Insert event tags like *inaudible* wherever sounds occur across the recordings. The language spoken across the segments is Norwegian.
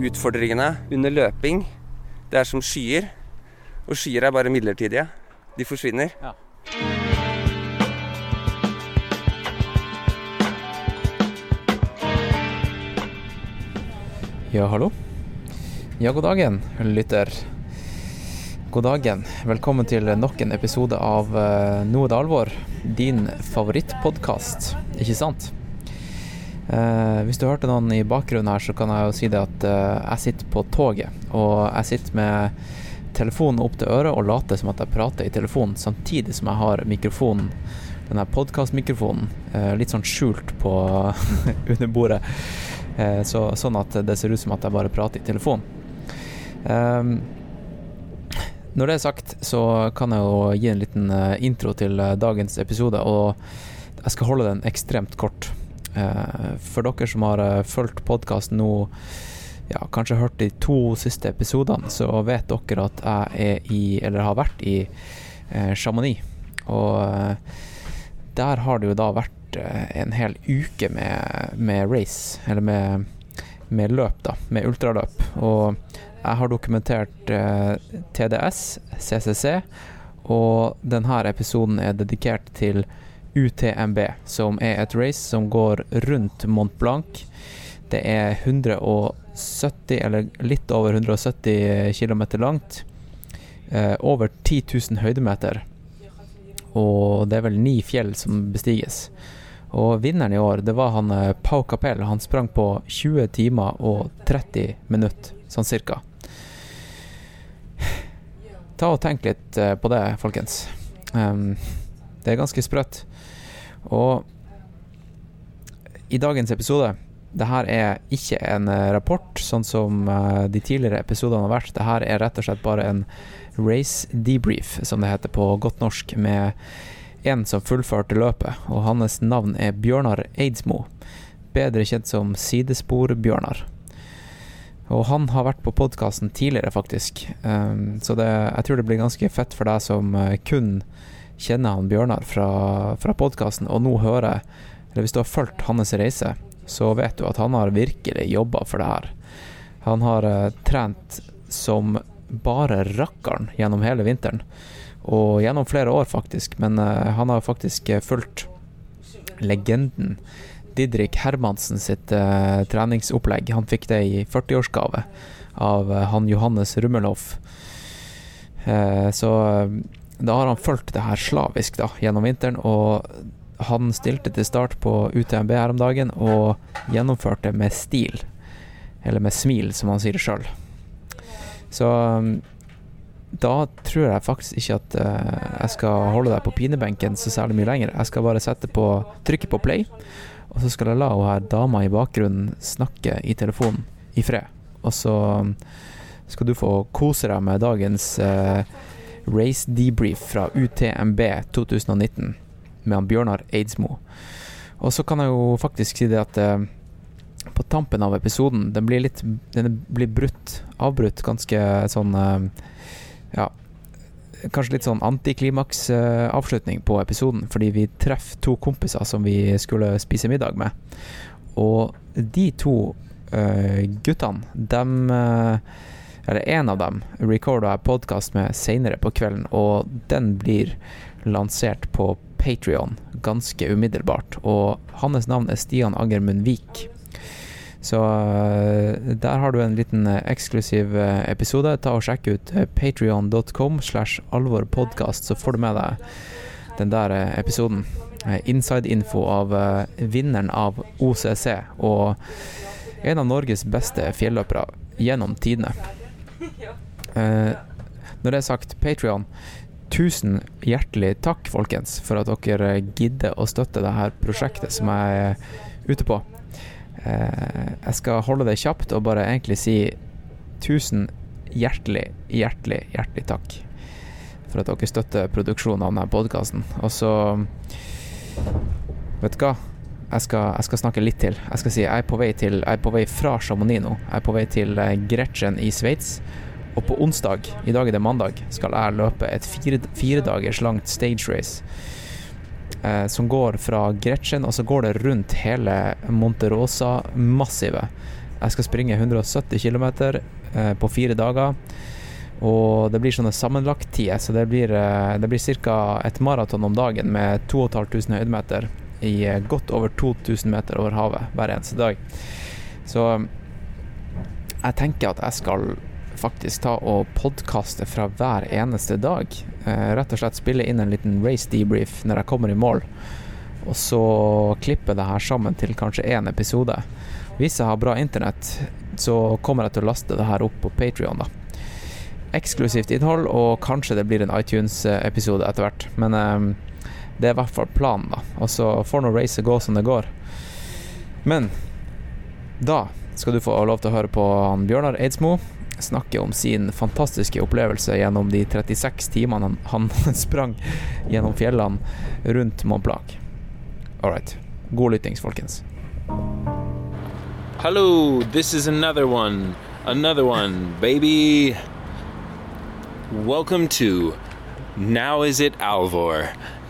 utfordringene under løping, det er som skyer. Og skyer er bare midlertidige. De forsvinner. Ja. Ja, hallo. Ja, god dagen, lytter. God dagen. Velkommen til nok en episode av uh, Noe det alvor. Din favorittpodkast, ikke sant? Uh, hvis du hørte noen i bakgrunnen her, så kan jeg jo si det at uh, jeg sitter på toget. Og jeg sitter med telefonen opp til øret og later som at jeg prater i telefonen, samtidig som jeg har mikrofonen, denne podkastmikrofonen, litt sånn skjult på *laughs* under bordet. Så, sånn at det ser ut som at jeg bare prater i telefon. Um, når det er sagt, så kan jeg jo gi en liten intro til dagens episode, og jeg skal holde den ekstremt kort. Uh, for dere som har uh, fulgt podkasten nå, ja, kanskje hørt de to siste episodene, så vet dere at jeg er i, eller har vært i, uh, Chamonix. Og der har det jo da vært en hel uke med, med race, eller med, med, løp, da. Med ultraløp. Og jeg har dokumentert TDS, CCC, og denne episoden er dedikert til UTMB, som er et race som går rundt Mont Blanc. Det er 170, eller litt over 170 km langt. Eh, over 10 000 høydemeter. Og det er vel ni fjell som bestiges. Og vinneren i år, det var han Pau Capell. Han sprang på 20 timer og 30 minutter, sånn cirka. Ta og tenk litt på det, folkens. Um, det er ganske sprøtt. Og i dagens episode det her er ikke en rapport, sånn som de tidligere episodene har vært. Det her er rett og slett bare en race debrief, som det heter på godt norsk, med en som fullførte løpet. Og hans navn er Bjørnar Eidsmo, bedre kjent som Sidespor-Bjørnar. Og han har vært på podkasten tidligere, faktisk. Um, så det, jeg tror det blir ganske fett for deg som kun kjenner han Bjørnar fra, fra podkasten, og nå hører Eller hvis du har fulgt hans reise, så vet du at han har virkelig jobba for det her. Han har uh, trent som bare rakkeren gjennom hele vinteren. Og gjennom flere år, faktisk. Men uh, han har faktisk fulgt legenden Didrik Hermansen sitt treningsopplegg. Han fikk det i 40-årsgave av han Johannes Rummelhoff. så da har han fulgt det her slavisk da, gjennom vinteren, og han stilte til start på UTMB her om dagen og gjennomførte med stil. Eller med smil, som han sier sjøl. Så da tror jeg faktisk ikke at uh, jeg skal holde deg på pinebenken så særlig mye lenger. Jeg skal bare sette på, trykke på play, og så skal jeg la hun her dama i bakgrunnen snakke i telefonen i fred. Og så skal du få kose deg med dagens uh, race debrief fra UTMB 2019 med han Bjørnar Eidsmo. Og så kan jeg jo faktisk si det at eh, på tampen av episoden Den blir litt Den blir brutt, avbrutt ganske sånn eh, Ja, kanskje litt sånn antiklimaks-avslutning på episoden, fordi vi treffer to kompiser som vi skulle spise middag med. Og de to uh, guttene, dem uh, eller en av dem, recorda jeg podkast med seinere på kvelden, og den blir lansert på Patrion ganske umiddelbart. Og hans navn er Stian Angermund Vik. Så der har du en liten eksklusiv episode. Ta og Sjekk ut patrion.com slash alvorpodkast, så får du med deg den der episoden. Inside-info av vinneren av OCC og en av Norges beste fjelløpere gjennom tidene. Eh, når det er sagt, Patrion, tusen hjertelig takk, folkens, for at dere gidder å støtte dette prosjektet som jeg er ute på. Eh, jeg skal holde det kjapt og bare egentlig si tusen hjertelig, hjertelig, hjertelig takk for at dere støtter produksjonen av denne podkasten. Og så Vet du hva? Jeg skal, jeg skal, snakke litt til. Jeg skal si jeg er på vei, til, jeg er på vei fra Chamonix nå. Jeg er på vei til Gretchen i Sveits. Og på onsdag, i dag er det mandag, skal jeg løpe et fire, fire dagers langt stage race. Eh, som går fra Gretchen, og så går det rundt hele Monterosa-massivet. Jeg skal springe 170 km på fire dager. Og det blir sånne sammenlagttider, så det blir, eh, det blir ca. et maraton om dagen med 2500 høydemeter i eh, godt over 2000 meter over havet hver eneste dag. Så jeg tenker at jeg skal faktisk ta og podkaste fra hver eneste dag. Eh, rett og slett spille inn en liten race debrief når jeg kommer i mål. Og så klippe det her sammen til kanskje én episode. Hvis jeg har bra internett, så kommer jeg til å laste det her opp på Patrion, da eksklusivt innhold, og kanskje det blir en iTunes-episode etter hvert. Men um, det er i hvert fall planen, da. Og så får nå racet gå som det går. Men da skal du få lov til å høre på han Bjørnar Eidsmo snakke om sin fantastiske opplevelse gjennom de 36 timene han, han *laughs* sprang gjennom fjellene rundt Mont Blanc. All right. God lyttings, folkens. Hello, this is another one. Another one, baby. Welcome to Now Is It Alvor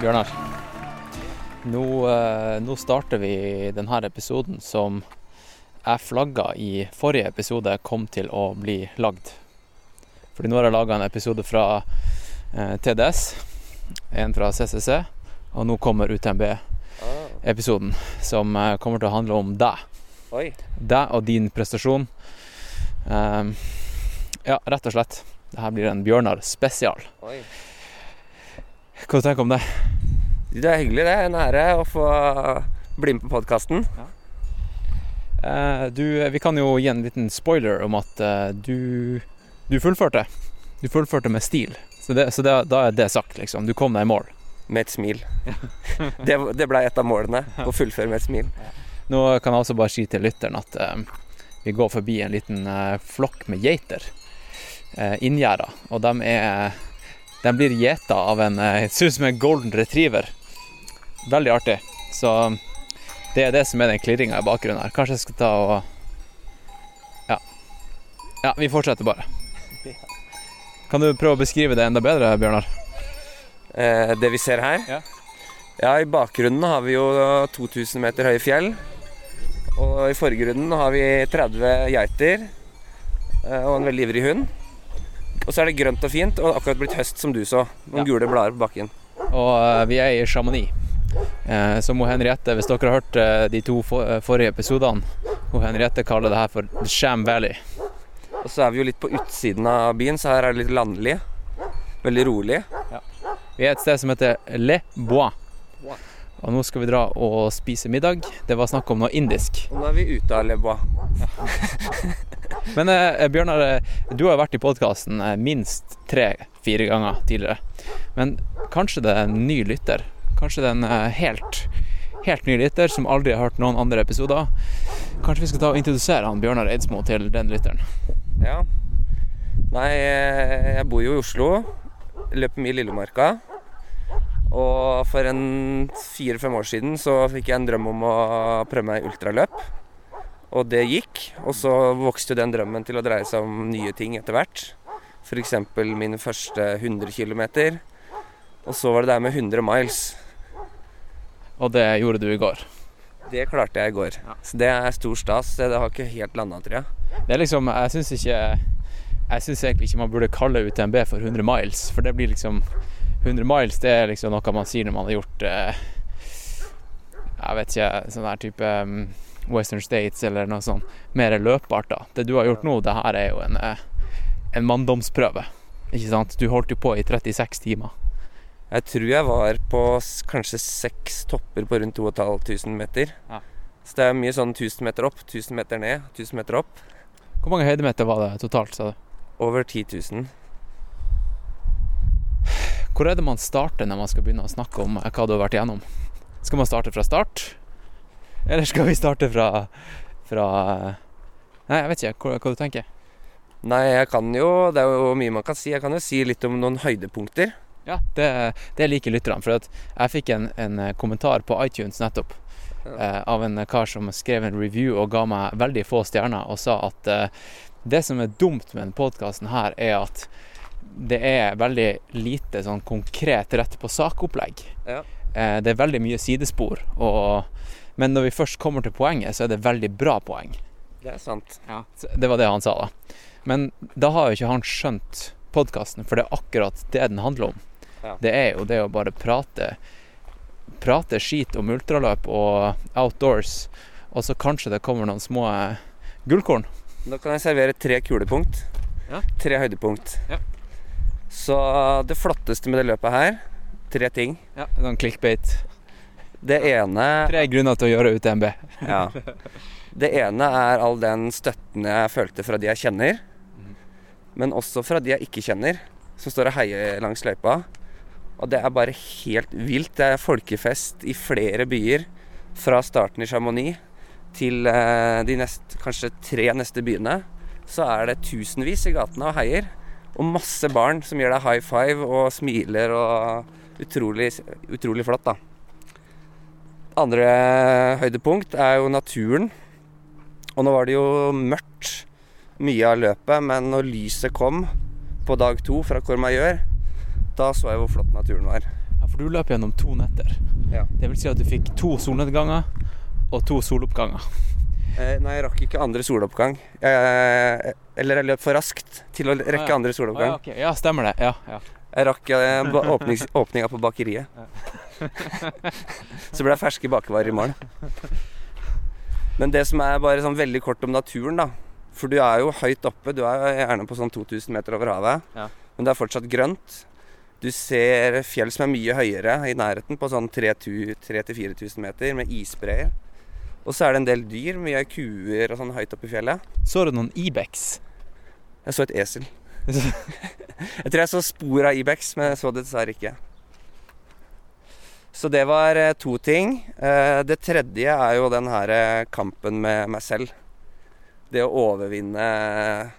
Bjørnar. Nå, eh, nå, starter vi denne episoden som jeg flagga i forrige episode kom til å bli lagd. Fordi nå har jeg laga en episode fra eh, TDS, en fra CCC, og nå kommer UTMB-episoden, som eh, kommer til å handle om deg. Oi. Deg og din prestasjon. Ja, rett og slett. Dette blir en Bjørnar spesial. Oi. Hva tenker du om det? Det er hyggelig, det. En ære å få bli med på podkasten. Ja. Eh, vi kan jo gi en liten spoiler om at eh, du, du, fullførte. Du fullførte med stil. Så, det, så det, da er det sagt, liksom. Du kom deg i mål. Med et smil. *laughs* det det blei et av målene. Å fullføre med et smil. Nå kan jeg også bare si til lytteren at eh, vi går forbi en liten eh, flokk med geiter. Eh, Inngjerda. Og de er den blir gjeta av en Jeg ser ut som en golden retriever. Veldig artig. Så det er det som er den klirringa i bakgrunnen her. Kanskje jeg skal ta og Ja. Ja, vi fortsetter bare. Kan du prøve å beskrive det enda bedre, Bjørnar? Eh, det vi ser her? Ja. ja, i bakgrunnen har vi jo 2000 meter høye fjell. Og i forgrunnen har vi 30 geiter eh, og en veldig ivrig hund. Og så er det grønt og fint, og akkurat blitt høst, som du så. Noen ja. gule blader på bakken. Og uh, vi er i Chamonix. Uh, som Henriette, hvis dere har hørt uh, de to for, forrige episodene, hun Henriette kaller det her for Sham Valley. Og så er vi jo litt på utsiden av byen, så her er det litt landlig. Veldig rolig. Ja. Vi er et sted som heter Le Bois. Og nå skal vi dra og spise middag. Det var snakk om noe indisk. Og nå er vi ute av Le Bois. Ja. *laughs* *laughs* Men eh, Bjørnar, eh, du har vært i podkasten eh, minst tre-fire ganger tidligere. Men kanskje det er en ny lytter? Kanskje det er en eh, helt, helt ny lytter som aldri har hørt noen andre episoder? Kanskje vi skal ta og introdusere han Bjørnar Eidsmo til den lytteren? Ja. Nei, jeg bor jo i Oslo. Løper mye i Lillemarka. Og for en fire-fem år siden så fikk jeg en drøm om å prøve meg ultraløp. Og det gikk. Og så vokste den drømmen til å dreie seg om nye ting etter hvert. F.eks. min første 100 km. Og så var det der med 100 miles. Og det gjorde du i går? Det klarte jeg i går. Ja. Så det er stor stas. Det har ikke helt landa, tror jeg. Det er liksom Jeg syns ikke Jeg syns egentlig ikke man burde kalle UTMB for 100 miles, for det blir liksom 100 miles det er liksom noe man sier når man har gjort eh, Jeg vet ikke, sånn her type um, Western States eller noe sånn mer løpbart. da. Det du har gjort nå, det her er jo en, eh, en manndomsprøve. Ikke sant? Du holdt jo på i 36 timer. Jeg tror jeg var på kanskje seks topper på rundt 2500 meter. Ja. Så det er mye sånn 1000 meter opp, 1000 meter ned, 1000 meter opp. Hvor mange høydemeter var det totalt, sa du? Over 10 000. Hvor er det man starter når man skal begynne å snakke om hva du har vært igjennom? Skal man starte fra start? Eller skal vi starte fra, fra Nei, jeg vet ikke hva, hva du tenker. Nei, jeg kan jo Det er jo mye man kan si. Jeg kan jo si litt om noen høydepunkter. Ja, det, det liker lytterne. For jeg fikk en, en kommentar på iTunes nettopp Ja. eh, av en kar som skrev en review og ga meg veldig få stjerner, og sa at eh, det som er dumt med denne podkasten her, er at det er veldig lite sånn konkret rett på sakopplegg. Ja. Eh, det er veldig mye sidespor, og, men når vi først kommer til poenget, så er det veldig bra poeng. Det er sant. Ja. Det var det han sa, da. Men da har jo ikke han skjønt podkasten, for det er akkurat det den handler om. Ja. Det er jo det å bare prate Prate skit om ultraløp og outdoors, og så kanskje det kommer noen små eh, gullkorn. Nå kan jeg servere tre kulepunkt. Ja. Tre høydepunkt. Ja. Så det flotteste med det løpet her Tre ting. Ja, Noen clickbait. Det ene Tre grunner til å gjøre UTMB. Ja. Det ene er all den støtten jeg følte fra de jeg kjenner, men også fra de jeg ikke kjenner, som står og heier langs løypa. Og det er bare helt vilt. Det er folkefest i flere byer. Fra starten i Chamonix til eh, de nest, kanskje tre neste byene. Så er det tusenvis i gatene og heier. Og masse barn som gir deg high five og smiler og Utrolig, utrolig flott, da. Andre høydepunkt er jo naturen. Og nå var det jo mørkt mye av løpet, men når lyset kom på dag to fra Cormayeur, da så jeg hvor flott naturen var. Ja, For du løp gjennom to netter. Ja. Det vil si at du fikk to solnedganger og to soloppganger. Eh, nei, jeg rakk ikke andre soloppgang. Eh, eller jeg løp for raskt til å rekke Ah, ja. andre Ah, soloppgang. ja, okay. ja, stemmer det. Ja, ja. Jeg rakk eh, åpninga på bakeriet. *laughs* Så ble det ferske bakervarer i morgen. Men det som er bare sånn veldig kort om naturen, da. For du er jo høyt oppe. Du er gjerne på sånn 2000 meter over havet. Ja. Men det er fortsatt grønt. Du ser fjell som er mye høyere i nærheten, på sånn 3000-4000 meter, med isbreer. Og så er det en del dyr, mye kuer og sånn høyt oppe i fjellet. Så du noen Ibex? Jeg så et esel. *laughs* Jeg tror jeg så spor av Ibex, men jeg så det dessverre ikke. Så det var eh, to ting. Eh, Det tredje er jo den her eh, kampen med meg selv. Det å overvinne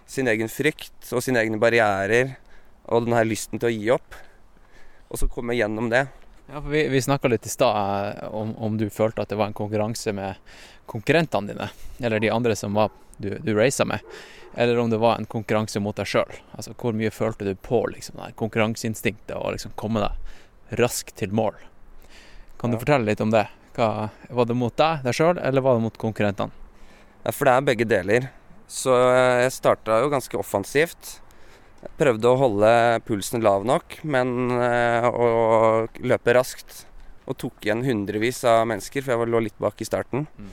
sin egen frykt og sine egne barrierer og den her lysten til å gi opp. Og så komme gjennom det. Ja, for Vi, vi snakka litt i stad om, om du følte at det var en konkurranse med konkurrentene dine, eller de andre som var, du, du raca med, eller om det var en konkurranse mot deg sjøl. Altså, hvor mye følte du på liksom, konkurranseinstinktet og liksom komme deg raskt til mål? Kan du Ja. fortelle litt om det? Hva, var det mot deg, deg sjøl, eller var det mot konkurrentene? Ja, for det er begge deler. Så eh, jeg starta jo ganske offensivt. Jeg prøvde å holde pulsen lav nok, men eh, å løpe raskt. Og tok igjen hundrevis av mennesker, for jeg lå litt bak i starten. Mm.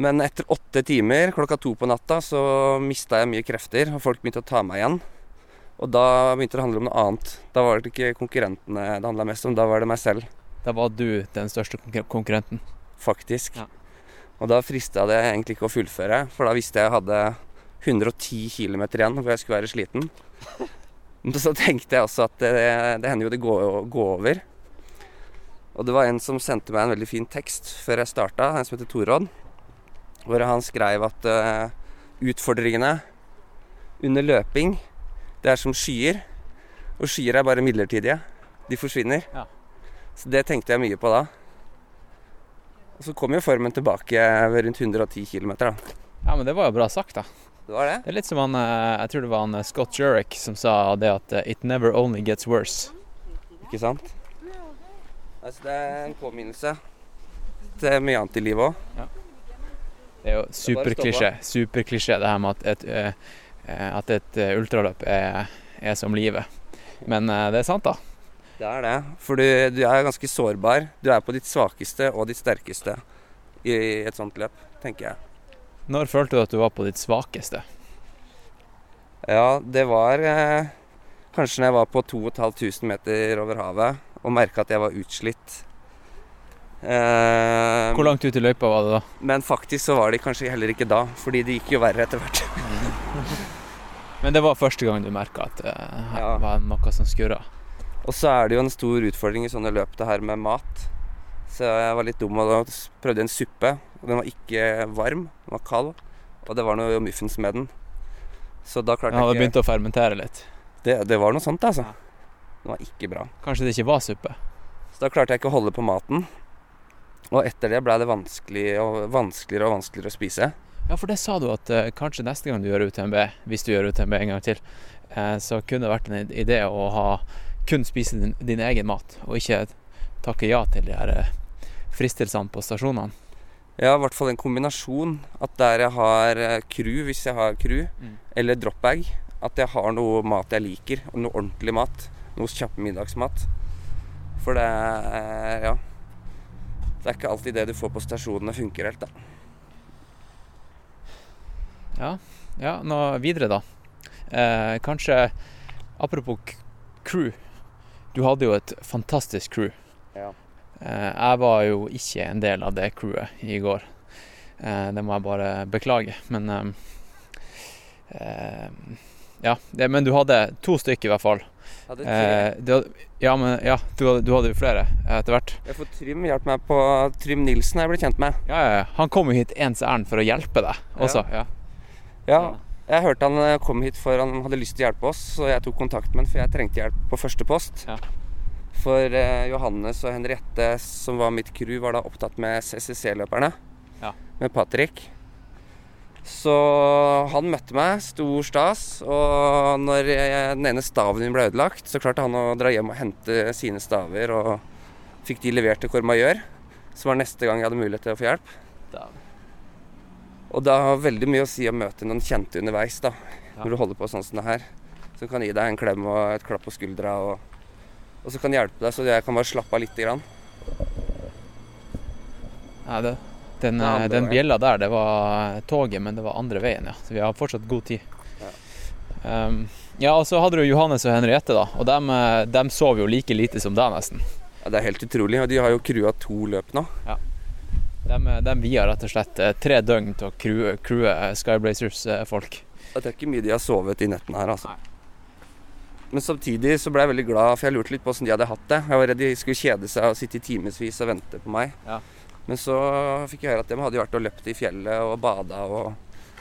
Men etter åtte timer, klokka to på natta, så mista jeg mye krefter, og folk begynte å ta meg igjen. Og da begynte det å handle om noe annet. Da var det ikke konkurrentene det handla mest om, da var det meg selv, Da var du den største konkurrenten. faktisk. Ja. Og da frista det egentlig ikke å fullføre, for da visste jeg jeg hadde 110 km igjen hvor jeg skulle være sliten. *laughs* Men så tenkte jeg også at det, det hender jo det går, går over. Og det var en som sendte meg en veldig fin tekst før jeg starta, en som heter Torodd. Hvor han skrev at uh, utfordringene under løping, det er som skyer. Og skyer er bare midlertidige. De forsvinner. Ja. Så det tenkte jeg mye på da. Og så kom jo formen tilbake ved rundt 110 km, da. Ja, men det var jo bra sagt, da. Det var det. Det er litt som han eh, Jeg tror det var han eh, Scott Jurek som sa det at eh, It never only gets worse. Ikke sant? Altså, det er en påminnelse. Er mye annet i livet òg. Det er jo superklisjé. Superklisjé det her med at et, eh, eh, at et eh, ultraløp er, er som livet. Men eh, det er sant, da. Det er det. For du, du er ganske sårbar. Du er på ditt svakeste og ditt sterkeste i et sånt løp, tenker jeg. Når følte du at du var på ditt svakeste? Ja, det var eh, kanskje når jeg var på 2500 meter over havet og merka at jeg var utslitt. Eh, Hvor langt ut i løypa var det da? Men faktisk så var de kanskje heller ikke da, fordi det gikk jo verre etter hvert. *laughs* Men det var første gang du merka at det eh, Ja. var noe som skurra. Og så er det jo en stor utfordring i sånne løp det her med mat. Så jeg var litt dum og da prøvde en suppe. og Den var ikke varm, den var kald. Og det var noe muffins med den. Så da klarte Den hadde jeg ikke begynt å fermentere litt. det, det var noe sånt, altså. Den var ikke bra. Kanskje det ikke var suppe. Så da klarte jeg ikke å holde på maten. Og etter det ble det vanskelig og vanskeligere og vanskeligere å spise. Ja, for det sa du at uh, kanskje neste gang du gjør UTMB, hvis du gjør UTMB en gang til, uh, så kunne det vært en idé å ha kun spise din, din egen mat, og ikke takke ja til de her eh, fristelsene på stasjonene. Ja, i hvert fall en kombinasjon. At der jeg har eh, crew, hvis jeg har crew, Mm. eller dropbag, at jeg har noe mat jeg liker. og Noe ordentlig mat. Noe kjapp middagsmat. For det er Ja. Det er ikke alltid det du får på stasjonene funker helt, da. Ja, ja nå videre da. Eh, kanskje, apropos crew, du hadde jo et fantastisk crew. Ja. Eh, jeg var jo ikke en del av det crewet i går. Eh, det må jeg bare beklage, men eh, Ja, men du hadde to stykker i hvert fall. Hadde tre. Eh, ja, men ja, du, hadde- du hadde jo flere etter hvert. Jeg får Trym hjalp meg på Trym Nilsen jeg ble kjent med. Ja, ja, ja. Han kom jo hit ens ærend for å hjelpe deg også. Ja. Ja, jeg hørte han eh, kom hit for han hadde lyst til å hjelpe oss, så jeg tok kontakt med han, for jeg trengte hjelp på første post. Ja. For eh, Johannes og Henriette, som var mitt crew, var da opptatt med CCC-løperne. Ja. Med Patrick. Så han møtte meg, stor stas. Og når jeg, den ene staven min ble ødelagt, så klarte han å dra hjem og hente sine staver, og fikk de levert til Cormayeur. Som var neste gang jeg hadde mulighet til å få hjelp. Og det har veldig mye å si å møte noen kjente underveis, da. Ja. Når du holder på sånn som det her. Som kan gi deg en klem og et klapp på skuldra, og, og så kan hjelpe deg så jeg kan bare slappe av lite grann. Nei, det, den, eh, den bjella der, det var toget, men det var andre veien, ja. Så vi har fortsatt god tid. Ja. Um, ja, og så hadde du Johannes og Henriette, da. Og dem, eh, dem sov jo like lite som deg, nesten. Ja, det er helt utrolig. Og de har jo crua to løp nå. Dem, eh, de via rett og slett eh, tre døgn til å crewe, crewe eh, Skyblazers-folk. Det er ikke mye de har sovet i nettene her, altså. Nei. Men samtidig så ble jeg veldig glad, for jeg lurte litt på hvordan de hadde hatt det. Jeg var redd de skulle kjede seg og sitte i timevis og vente på meg. Ja. Men så fikk jeg høre at de hadde vært og løpt i fjellet og bada og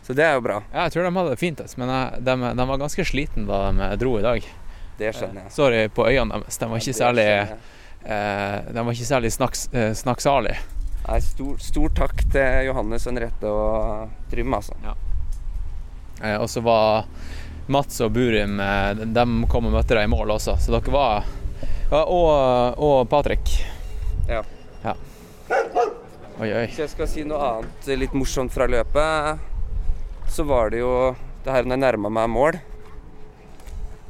Så det er jo bra. Ja, jeg tror de hadde det fint, men eh, de, de var ganske sliten da de eh, dro i dag. Det skjønner jeg. Eh, Sorry på øynene deres. De var ikke særlig, eh, de var ikke særlig snakks, eh, snakksalige. Nei, stor, stor takk til Johannes, Henriette og Trym, altså. Eh, og så var Mats og Burim eh, De kom og møtte deg i mål også, så dere var og, og Patrick. Ja. ja. Oi, oi. Hvis jeg skal si noe annet litt morsomt fra løpet, så var det jo det her når jeg nærma meg mål.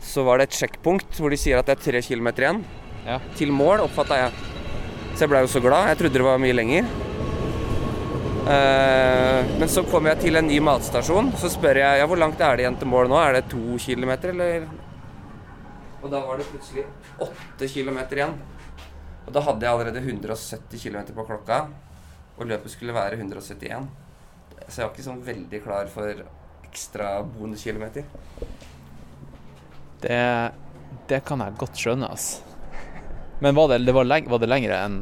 Så var det et sjekkpunkt hvor de sier at det er tre kilometer igjen. Ja. Til mål, oppfatta jeg. Så jeg blei jo så glad. Jeg trodde det var mye lenger. Eh, men så kom jeg til en ny matstasjon. Så spør jeg ja, hvor langt er det igjen til mål nå. Er det to kilometer, eller? Og da var det plutselig åtte kilometer igjen. Og da hadde jeg allerede 170 km på klokka, og løpet skulle være 171. Så jeg var ikke sånn veldig klar for ekstra bonuskilometer. Det, det kan jeg godt skjønne, ass. Men var det, det var, leng, var det lengre enn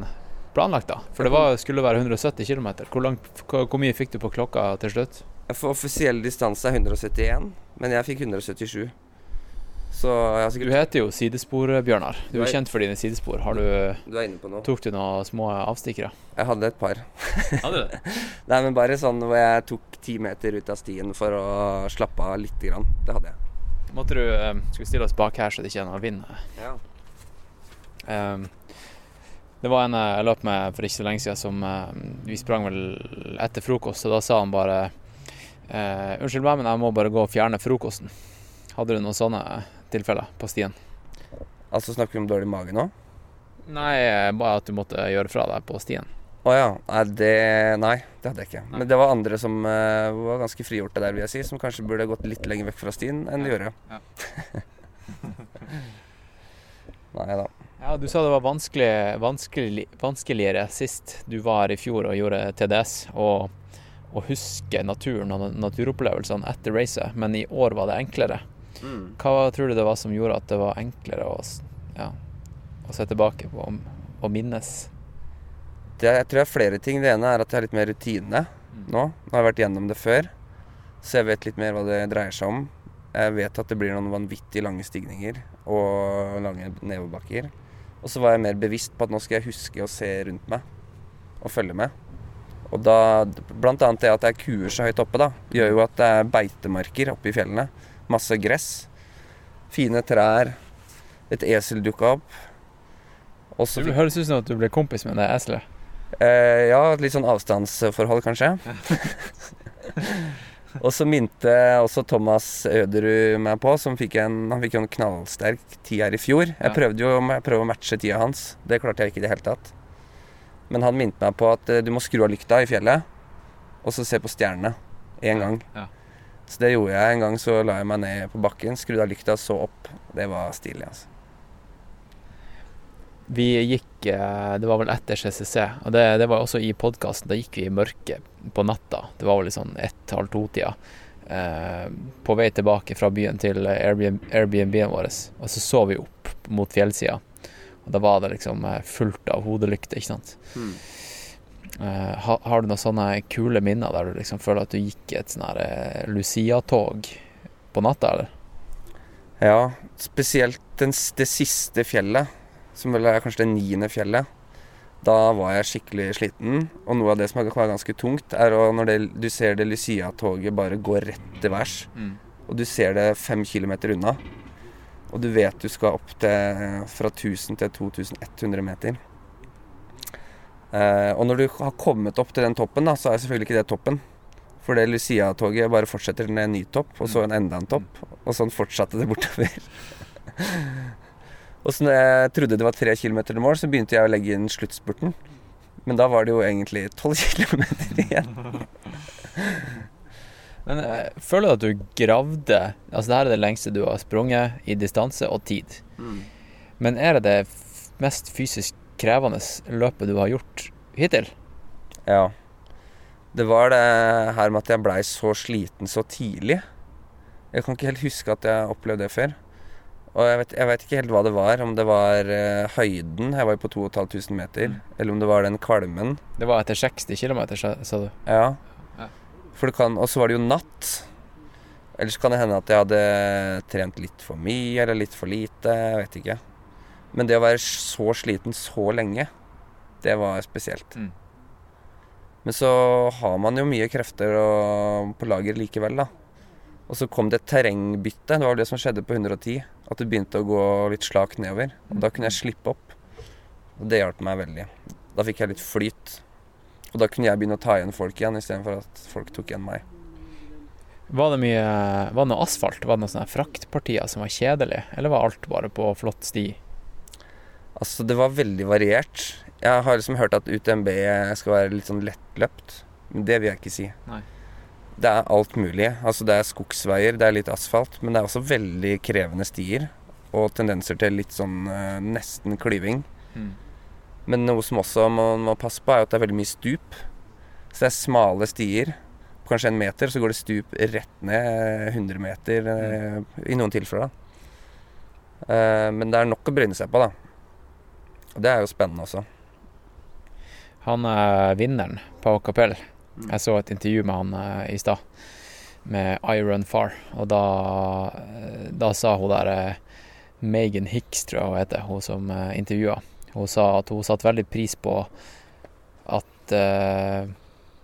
planlagt, da? For det var, skulle være 170 km. Hvor, langt- hvor, hvor mye fikk du på klokka til slutt? For offisiell distanse er 171, men jeg fikk 177. Så jeg har Du heter jo Sidespor-Bjørnar. Du Du er- kjent for dine sidespor. Har du, Du er inne på noe. tok du noen små avstikkere? Jeg hadde et par. *laughs* Hadde du det? *laughs* Nei, men bare sånn hvor jeg tok ti meter ut av stien for å slappe av lite grann. Det hadde jeg. Måtte du eh, Skal vi stille oss bak her så det ikke er noe vind? Ja. Um, det var en eh, jeg løp med for ikke så lenge siden som eh, Vi sprang vel etter frokost, og da sa han bare eh, Unnskyld meg, men jeg må bare gå og fjerne frokosten. Hadde du noen sånne tilfeller på stien? Altså snakker vi om dårlig mage nå? Nei, bare at du måtte gjøre fra deg på stien. Å ja. Nei, det Nei, det hadde jeg ikke. Nei. Men det var andre som uh, var ganske frigjorte der, vil jeg si. Som kanskje burde gått litt lenger vekk fra stien enn de gjorde. Ja. *laughs* nei da. Ja, Du sa det var vanskelig, vanskelig, vanskeligere sist du var i fjor og gjorde TDS, og å huske naturen og naturopplevelsene etter racet, men i år var det enklere. Hva tror du det var som gjorde at det var enklere å, ja, å se tilbake på og, og minnes? Det, jeg tror det er flere ting. Det ene er at jeg har litt mer rutine nå. Nå har jeg vært gjennom det før, så jeg vet litt mer hva det dreier seg om. Jeg vet at det blir noen vanvittig lange stigninger og lange nedoverbakker. Og så var jeg mer bevisst på at nå skal jeg huske å se rundt meg og følge med. Og da, blant annet det at det er kuer så høyt oppe, da, gjør jo at det er beitemarker oppe i fjellene. Masse gress. Fine trær. Et esel dukka opp. Også Det høres ut som at du ble kompis med det eselet. Eh, ja, litt sånn avstandsforhold, kanskje. *laughs* *laughs* og så minte også Thomas Øderud meg på, som fikk en, han fikk en knallsterk tid her i fjor. Jeg prøvde jo jeg prøvde å matche tida hans. Det klarte jeg ikke i det hele tatt. Men han minte meg på at eh, du må skru av lykta i fjellet, og så se på stjernene én gang. Ja. Så det gjorde jeg en gang. Så la jeg meg ned på bakken, skrudde av lykta, så opp. Det var stilig, altså. Vi gikk eh, Det var vel etter CCC, og det, det var også i podkasten. Da gikk vi i mørket på natta. Det var vel litt sånn ett-halv to-tida. Eh, på vei tilbake fra byen til Airbnb- Airbnb-en vår, og så så vi opp mot fjellsida. Og da var det liksom eh, fullt av hodelykter, ikke sant. Eh, ha, har du noen sånne kule minner der du liksom føler at du gikk et sånn her eh, Lucia-tog på natta, eller? Ja, spesielt den, det siste fjellet, som vel er kanskje det niende fjellet. Da var jeg skikkelig sliten, og noe av det som var ganske tungt, er når det, du ser det Lucia-toget bare gå rett til værs, og du ser det fem kilometer unna, og du vet du skal opp til fra 1000 til 2100 meter. Eh, og når du har kommet opp til den toppen, da, så er selvfølgelig ikke det toppen. For det Lucia-toget bare fortsetter ned en ny topp, og så en enda en topp. Og sånn fortsatte det bortover. *laughs* og så når jeg trodde det var tre kilometer til mål, så begynte jeg å legge inn sluttspurten. Men da var det jo egentlig tolv *laughs* kilometer igjen. *laughs* Men jeg føler du at du gravde Altså, det her er det lengste du har sprunget i distanse og tid. Men er det det mest fysisk krevende løpet du har gjort hittil? Ja. Det var det her med at jeg blei så sliten så tidlig. Jeg kan ikke helt huske at jeg opplevde det før. Og jeg vet, jeg vet ikke helt hva det var. Om det var uh, høyden, jeg var jo på 2500 meter, eller om det var den kvalmen. Det var etter 60 km, sa sa du. Ja. Ja. For det kan, og så var det jo natt. Ellers kan det hende at jeg hadde trent litt for mye eller litt for lite. Jeg vet ikke. Men det å være så sliten så lenge, det var spesielt. Mm. Men så har man jo mye krefter og, på lager likevel, da. Og så kom det et terrengbytte. Det var det som skjedde på 110. At det begynte å gå litt slakt nedover. Og da kunne jeg slippe opp. Og det hjalp meg veldig. Da fikk jeg litt flyt. Og da kunne jeg begynne å ta igjen folk igjen, istedenfor at folk tok igjen meg. Var det mye Var det noe asfalt? Var det noen sånne fraktpartier som var kjedelige? Eller var alt bare på flott sti? Altså, det var veldig variert. Jeg har liksom hørt at UTMB skal være litt sånn lettløpt. Men det vil jeg ikke si. Nei. Det er alt mulig. Altså, det er skogsveier, det er litt asfalt, men det er også veldig krevende stier. Og tendenser til litt sånn eh, nesten klyving. Mm. Men noe som også man må passe på, er at det er veldig mye stup. Så det er smale stier. På kanskje en meter, så går det stup rett ned eh, 100 meter eh, i noen tilfeller. Eh, Men det er nok å bryne seg på, da. Og det er jo spennende også. Han er vinneren, på Capell. Jeg så et intervju med han eh, i stad, med Iron Far. Og da, eh, da sa hun der eh, Megan Hicks, tror jeg hun heter, hun som uh, intervjua. Hun sa at hun satte veldig pris på at eh,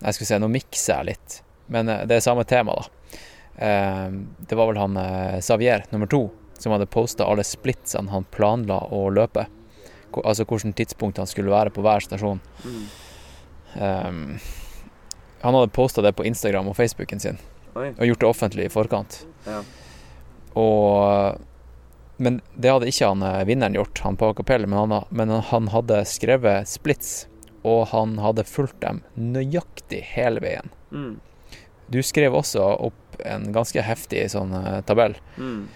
Jeg skulle si, nå mikser jeg litt, men eh, det er samme tema, da. Eh, det var vel han eh, Xavier, nummer to, som hadde posta alle splitsene han planla å løpe. Hvor- Altså hvilket tidspunkt han skulle være på hver stasjon. Um, han hadde posta det på Instagram og Facebooken sin Oi. og gjort det offentlig i forkant. Ja. Og Men det hadde ikke han eh, vinneren gjort, han på Acapelle, men, han men han hadde skrevet splits, og han hadde fulgt dem nøyaktig hele veien. Mm. Du skrev også opp en ganske heftig sånn eh, tabell Mm.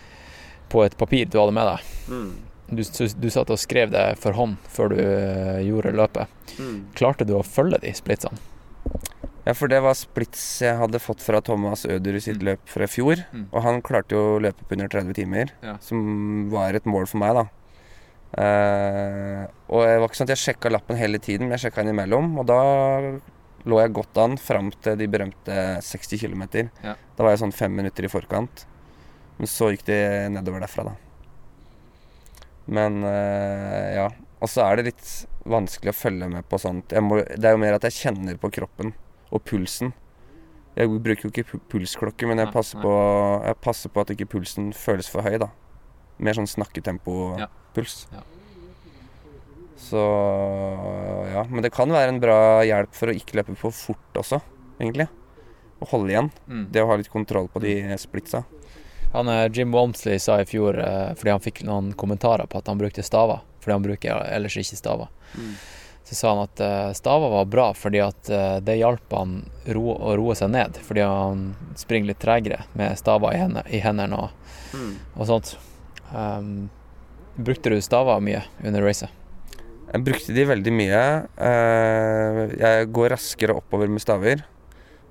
på et papir du hadde med deg. Mm. du, du satt og skrev det for hånd før du eh, gjorde løpet. Klarte du å følge de splitsene? Ja, for det var splits jeg hadde fått fra Thomas Øder i sitt løp fra i fjor. Mm. Og han klarte jo å løpe på under 30 timer, Ja. som var et mål for meg, da. Uh, og det var ikke sånn at jeg sjekka lappen hele tiden, men jeg sjekka innimellom. Og da lå jeg godt an fram til de berømte 60 km. Ja. Da var jeg sånn fem minutter i forkant. Men så gikk det nedover derfra, da. Men uh, ja. Og så er det litt vanskelig å følge med på sånt. Må, det er jo mer at jeg kjenner på kroppen og pulsen. Jeg bruker jo ikke pu- pulsklokke, men jeg passer, på, jeg passer på at ikke pulsen føles for høy, da. Mer sånn snakketempo-puls. Ja. Så ja. Men det kan være en bra hjelp for å ikke løpe for fort også, egentlig. Å holde igjen. Det å ha litt kontroll på de splitsa. Han, eh, Jim Walmsley sa i fjor, eh, fordi han fikk noen kommentarer på at han brukte staver, fordi han bruker ellers ikke staver, så sa han at eh, staver var bra fordi at eh, det hjalp han ro, å roe seg ned, fordi han springer litt tregere med staver i, henne, i hendene og, og sånt. Um, brukte du staver mye under racet? Jeg brukte de veldig mye. Eh, Jeg går raskere oppover med staver.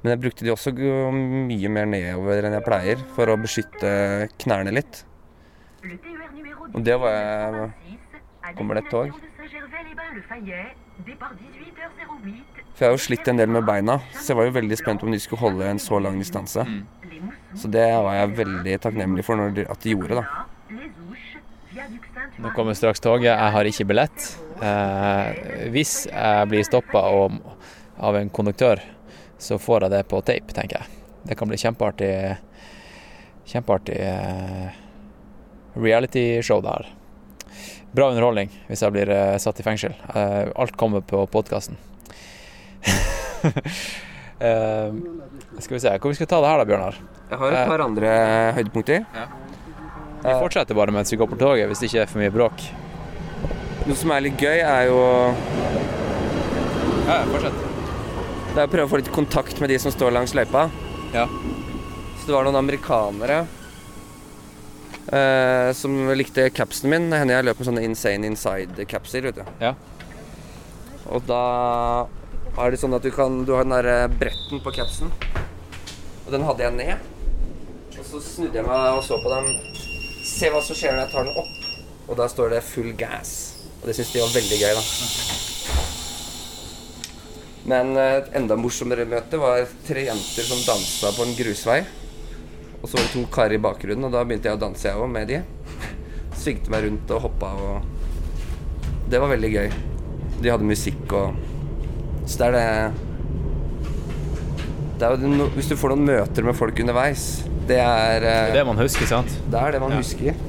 Men jeg brukte de også mye mer nedover enn jeg pleier, for å beskytte knærne litt. Og det var jeg Kommer det et tog? For jeg har jo slitt en del med beina, så jeg var jo veldig spent om de skulle holde en så lang distanse. Så det var jeg veldig takknemlig for når de, at de gjorde, da. Nå kommer straks toget. Jeg har ikke billett. Eh, hvis jeg blir stoppa av en konduktør, så får jeg det på tape, tenker jeg. Det kan bli kjempeartig Kjempeartig eh, realityshow, det her. Bra underholdning hvis jeg blir eh, satt i fengsel. Eh, alt kommer på podkasten. *laughs* eh, skal vi se Hvor vi skal ta det her da, Bjørnar? Jeg har et par andre høydepunkter. Vi fortsetter bare mens vi går på toget, hvis det ikke er for mye bråk. Noe som er litt gøy, er jo Ja, fortsett. Det er å prøve å få litt kontakt med de som står langs løypa. Ja. Så det var noen amerikanere eh, som likte capsen min. Hender jeg løp med sånne Insane Inside-capser, vet du. Ja. Og da er det sånn at du kan Du har den der eh, bretten på capsen. Og den hadde jeg ned. Og så snudde jeg meg og så på den. Se hva som skjer når jeg tar den opp. Og der står det 'full gas'. Og det syns de var veldig gøy, da. Men eh, et enda morsommere møte var tre jenter som dansa på en grusvei. Og så var det to karer i bakgrunnen, og da begynte jeg å danse, jeg òg, med de. *laughs* Svingte meg rundt og hoppa og Det var veldig gøy. De hadde musikk og Så det er det det er no, Hvis du får noen møter med folk underveis, det er Det eh, er det man husker, sant? Det er det man Ja. husker.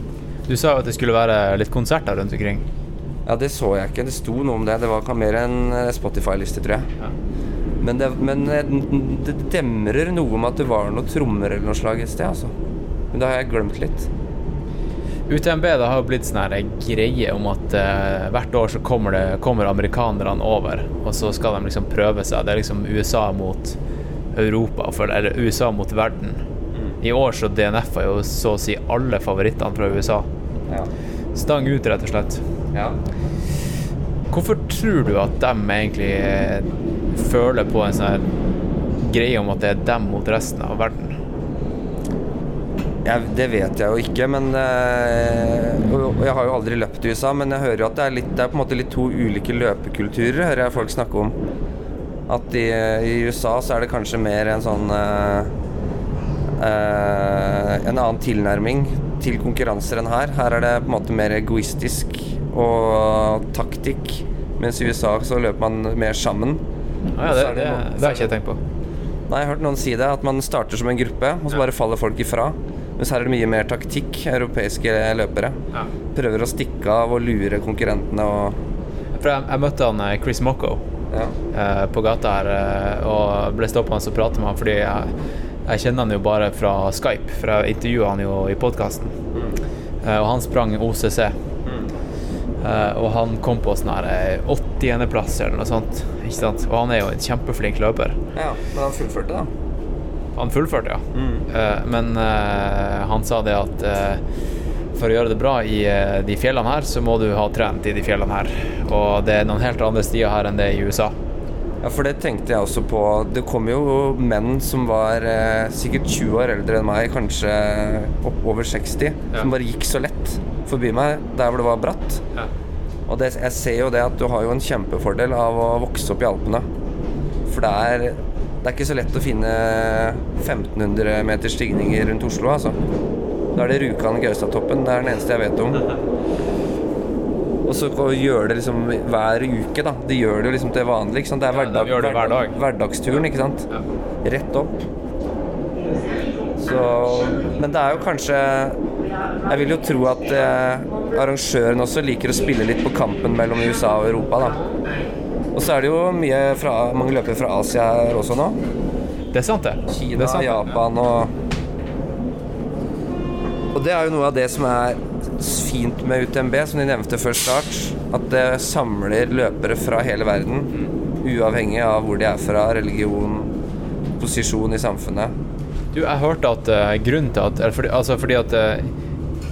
Du sa jo at det skulle være litt konserter rundt omkring. Ja, det så jeg ikke. Det sto noe om det. Det var mer enn eh, Spotify-liste, tror jeg. Ja. Men, det, men eh, det demrer noe om at det var noe trommer eller noe slag et sted, altså. Men det har jeg glemt litt. UTMB det har blitt sånn her greie om at eh, hvert år så kommer, det, kommer amerikanerne over, og så skal de liksom prøve seg. Det er liksom USA mot Europa, for- eller USA mot verden. I år så DNF-a jo så å si alle favorittene fra USA. Ja. Stang ut, rett og slett. ja. Hvorfor tror du at de egentlig eh, føler på en sånn greie om at det er dem mot resten av verden? Jeg, det vet jeg jo ikke, men øh, Jeg har jo aldri løpt i USA, men jeg hører jo at det er, litt, det er på en måte litt to ulike løpekulturer, hører jeg folk snakke om. At i, i USA så er det kanskje mer en sånn øh, øh, En annen tilnærming til konkurranser enn her. Her er det på en måte mer egoistisk og taktikk. Mens i USA så løper man mer sammen. Ah, ja, det, det, det har jeg ikke tenkt på. Nei, jeg har hørt noen si det, at man starter som en gruppe, og så bare faller folk ifra. Mens her er det mye mer taktikk, europeiske løpere. Ja. Prøver å stikke av og lure konkurrentene og For jeg, jeg møtte han eh, Chris Mocco Ja. eh, på gata her eh, og ble stoppa og prata med han fordi jeg, jeg kjenner han jo bare fra Skype, for jeg intervjua han jo i podkasten. og han sprang OCC. Eh, og han kom på sånn eh, 80.-plass eller noe sånt. Ikke sant? Og han er jo en kjempeflink løper. ja. Men han fullførte, da. Han fullførte, ja. Eh, men eh, han sa det at eh, for å gjøre det bra i eh, de fjellene her, så må du ha trent i de fjellene her. Og det er noen helt andre stier her enn det er i USA. Ja, for det tenkte jeg også på. Det kom jo menn som var eh, sikkert 20 år eldre enn meg, kanskje opp over 60, som bare gikk så lett forbi meg der hvor det var bratt. Og det, jeg ser jo det at du har jo en kjempefordel av å vokse opp i Alpene. For det er, det er ikke så lett å finne 1500 meters stigninger rundt Oslo, altså. Da er det Rjukan Gaustatoppen. Det er den eneste jeg vet om. *laughs* Og så gjør det liksom hver uke, da. De gjør det jo liksom til vanlig. Ikke sant? Det er Ja, de det hver dag. hverdagsturen, ikke sant. Rett opp. Så Men det er jo kanskje Jeg vil jo tro at eh, arrangøren også liker å spille litt på kampen mellom USA og Europa, da. Og så er det jo mye fra, mange løpere fra Asia her også nå. Det er sant, det. det Kina, er sant. Japan og Og det er jo noe av det som er fint med UTMB, som de nevnte før start. At det samler løpere fra hele verden, uavhengig av hvor de er fra, religion, posisjon i samfunnet. Du, jeg hørte at uh, grunnen til at eller fordi, Altså fordi at uh,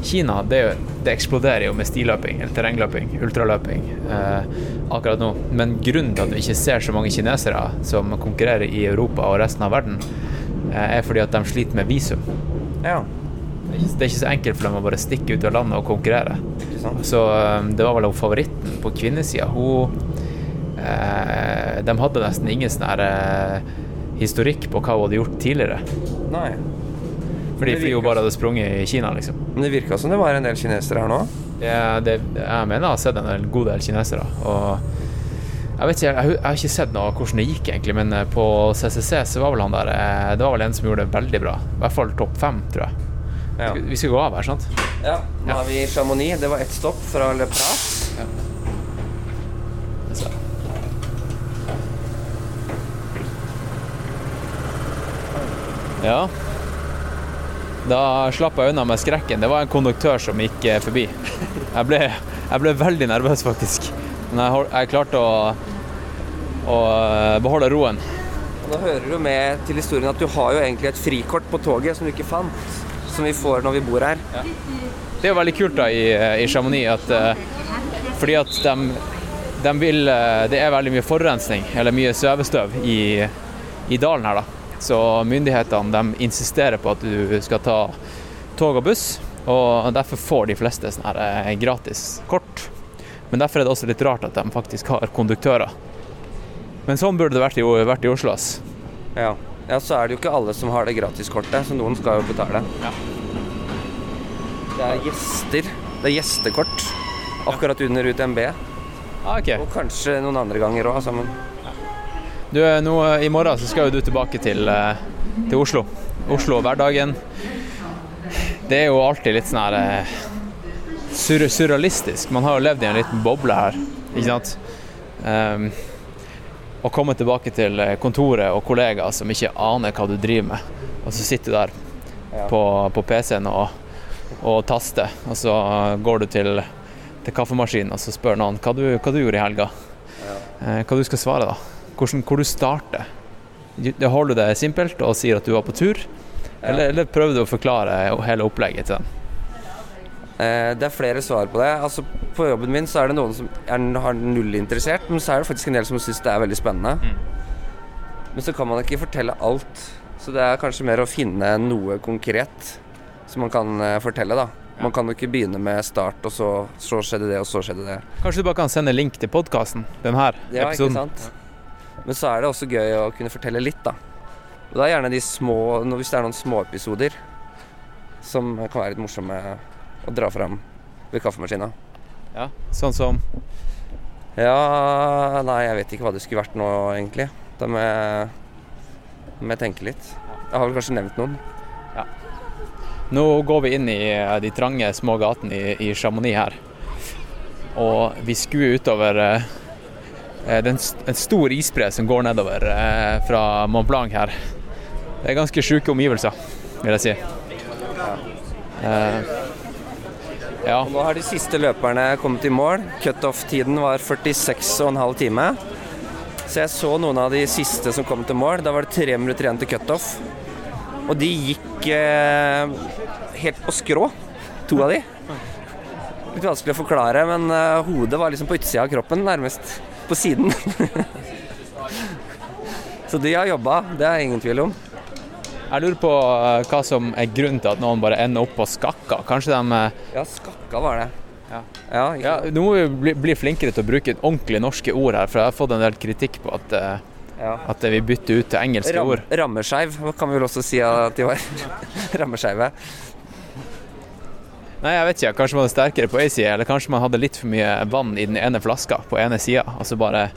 Kina det, det eksploderer jo med stiløping, eller terrengløping, ultraløping uh, akkurat nå. Men grunnen til at vi ikke ser så mange kinesere som konkurrerer i Europa og resten av verden, er fordi at de sliter med visum. Ja, Det er ikke- så enkelt for dem å bare stikke ut av landet og konkurrere. Så eh, det var vel favoritten på kvinnesida. Eh, De hadde nesten ingen sånn her eh, historikk på hva hun hadde gjort tidligere. Nei. Fordi hun bare hadde sprunget i Kina, liksom. Men det virka som det var en del kinesere her nå. Ja, det, jeg mener jeg har sett en god del kinesere. Og jeg vet ikke, jeg, jeg har ikke sett noe hvordan det gikk, egentlig, men eh, på CCC så var vel han der eh, Det var vel en som gjorde det veldig bra. I hvert fall topp fem, tror jeg. Ja. Vi skal gå av her, sant? ja. Nå er vi i Chamonix. Det var ett stopp fra Le Prat. Ja. Ja. Da slapp jeg unna med skrekken. Det var en konduktør som gikk eh, forbi. Jeg ble, jeg ble veldig nervøs, faktisk. Men jeg, jeg klarte å, å eh, beholde roen. Og Nå hører du med til historien at du har jo egentlig et frikort på toget som du ikke fant. Som vi får når vi bor her. Det er jo veldig kult da i, i Chamonix at eh, fordi at de, de vil eh, Det er veldig mye forurensning, eller mye svevestøv, i, i dalen her, da. Så myndighetene de insisterer på at du skal ta tog og buss, og derfor får de fleste sånne her eh, gratis kort. Men derfor er det også litt rart at de faktisk har konduktører. Men sånn burde det vært i, vært i Oslo. Ja. Ja, så er det jo ikke alle som har det gratiskortet, så noen skal jo betale. Ja. Det er gjester. Det er gjestekort. Akkurat under UTMB. Ah, ok. Og kanskje noen andre ganger òg, sammen. Du, eh, nå, eh, I morgen så skal jo du tilbake til, eh, til Oslo. Oslo hverdagen. Det er jo alltid litt sånn her eh, sur surrealistisk. Man har jo levd i en liten boble her, ikke sant. Um, å komme tilbake til eh, kontoret og kollegaer som ikke aner hva du driver med, og så sitter du der på, på PC-en og, og taster, og så går du til, til kaffemaskinen og så spør noen hva du, hva du gjorde i helga. Eh, hva du skal svare da. Hvordan, hvor du starter. Holder du det simpelt og sier at du var på tur, eller, eller prøver du å forklare hele opplegget til dem? Eh, det er flere svar på det. Altså, på jobben min så er det noen som er, har null interessert, men så er det faktisk en del som syns det er veldig spennende. Men så kan man ikke fortelle alt. Så det er kanskje mer å finne noe konkret som man kan eh, fortelle, da. Man kan jo ikke begynne med start, og så, så skjedde det, og så skjedde det. Kanskje du bare kan sende link til podkasten, den her Ja, ikke episoden. sant? Men så er det også gøy å kunne fortelle litt, da. Og da er gjerne de små Hvis det er noen småepisoder som kan være litt morsomme å dra fram ved kaffemaskina. Ja, sånn som Ja Nei, jeg vet ikke hva det skulle vært nå, egentlig. Da må jeg, må jeg tenke litt. Jeg har vel kanskje nevnt noen. Ja. Nå går vi inn i eh, de trange, små gatene i, i Chamonix her. Og vi skuer utover eh, eh, en, stor isbre som går nedover eh, fra Mont Blanc her. Det er ganske sjuke omgivelser, vil jeg si. Eh, ja. Nå har de siste løperne kommet i mål. Cutoff-tiden var 46,5 time. Så jeg så noen av de siste som kom til mål. Da var det tre minutter igjen til cutoff. Og de gikk eh, helt på skrå. To av de. Litt vanskelig å forklare, men eh, hodet var liksom på utsida av kroppen, nærmest på siden. *laughs* Så de har jobba, det er ingen tvil om. Jeg lurer på eh, hva som er grunnen til at noen bare ender opp på skakka. Kanskje de eh, Ja, skakka var det. Ja. Ja, Ja, nå må vi bli, bli flinkere til å bruke ordentlige norske ord her, for jeg har fått en del kritikk på at, eh, ja. at vi bytter ut til engelske Ram, ord. rammeskeiv kan vi vel også si at de var. *laughs* Rammeskeive. Nei, jeg vet ikke. Kanskje man er sterkere på ei side, eller kanskje man hadde litt for mye vann i den ene flaska på ene sida. Altså bare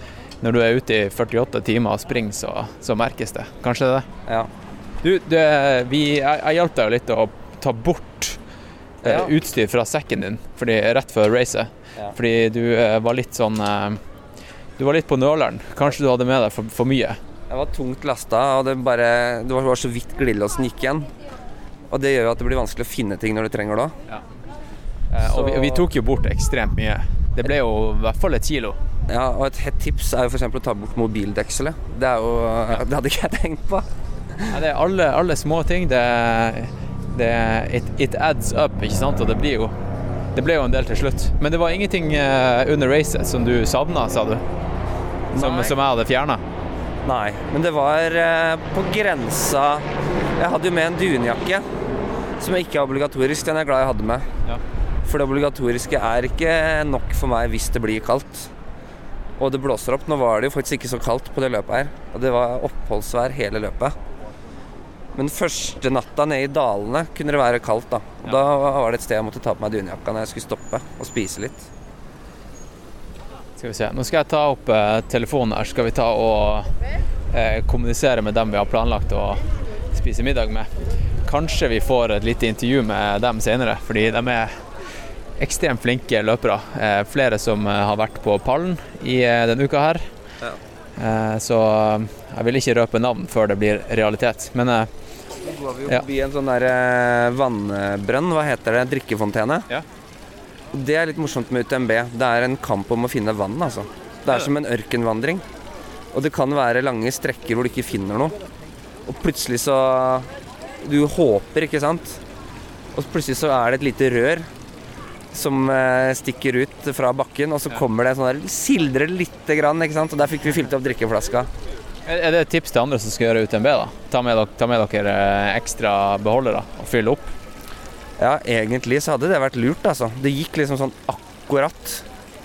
når du er ute i 48 timer og springer, så, så merkes det. Kanskje det er det. Ja. Du, det, vi, jeg, jeg hjalp deg jo litt å ta bort eh, Ja. utstyr fra sekken din fordi, rett før racet. Ja. Fordi du eh, var litt sånn eh, Du var litt på nøleren. Kanskje du hadde med deg for, for mye. Jeg var tungt lasta, og det, bare, det var bare så vidt glidelåsen gikk igjen. Og det gjør jo at det blir vanskelig å finne ting når du trenger det òg. Eh, og vi, vi tok jo bort ekstremt mye. Det ble jo i hvert fall et kilo. Ja, og et hett tips er jo f.eks. å ta bort mobildekselet. Det jo *laughs* Det hadde ikke jeg tenkt på. Nei, det er alle, alle små ting. Det, det it, it adds up, ikke sant? Og det blir jo Det ble jo en del til slutt. Men det var ingenting eh, under racet som du savna, sa du? Som, som jeg hadde fjerna? Nei, men det var eh, på grensa Jeg hadde jo med en dunjakke som ikke er obligatorisk. Den er jeg glad jeg hadde med. Ja. For det obligatoriske er ikke nok for meg hvis det blir kaldt. Og det blåser opp. Nå var det jo faktisk ikke så kaldt på det løpet her. Og det var oppholdsvær hele løpet. Men første natta nede i dalene kunne det være kaldt, da. Og Da var det et sted jeg måtte ta på meg dunjakka når jeg skulle stoppe og spise litt. Skal vi se. Nå skal jeg ta opp eh, telefonen her, skal vi ta og eh, kommunisere med dem vi har planlagt å spise middag med. Kanskje vi får et lite intervju med dem senere, fordi de er ekstremt flinke løpere. Eh, flere som eh, har vært på pallen i eh, denne uka her. Ja. Eh, så eh, jeg vil ikke røpe navn før det blir realitet. Men Nå går vi jo Ja. forbi en sånn der eh, vannbrønn, hva heter det, drikkefontene. Ja. Det er litt morsomt med UTMB. Det er en kamp om å finne vann, altså. Det er som en ørkenvandring. Og det kan være lange strekker hvor du ikke finner noe. Og plutselig så Du håper, ikke sant? Og plutselig så er det et lite rør som eh, stikker ut fra bakken, og så kommer det sånn der Sildrer lite grann, ikke sant? Og der fikk vi fylt opp drikkeflaska. er det et tips til andre som skal gjøre UTMB? da? Ta med, dere, ta med dere eh, ekstra beholdere og fylle opp? Ja, egentlig så hadde det vært lurt, altså. Det gikk liksom sånn akkurat.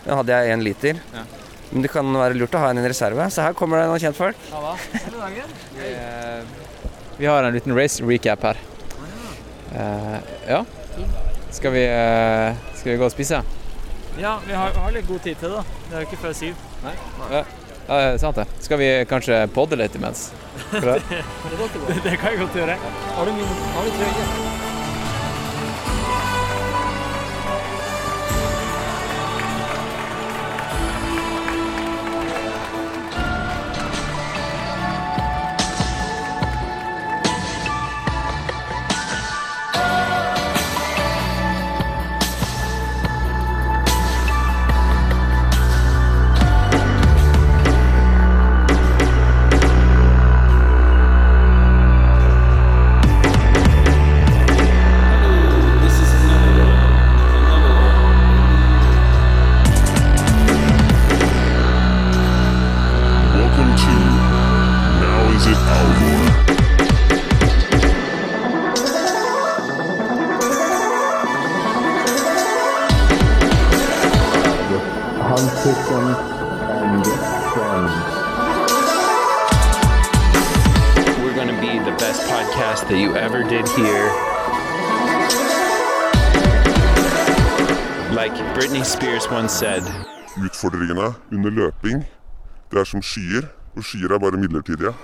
Da hadde jeg én liter. Ja. Men det kan være lurt å ha en i reserve. Så her kommer det noen kjentfolk. Vi, eh, vi har en liten race recap her. Ja ja. Skal vi, eh, skal vi gå og spise? Ja, vi har, har litt god tid til det. Det er jo ikke før syv. Ja, det er sant det. Skal vi kanskje podde litt imens? *laughs* Det? Det, det kan jeg godt gjøre. Har du, har du trøye? Under løping, det er som skyer, og skyer er bare midlertidige.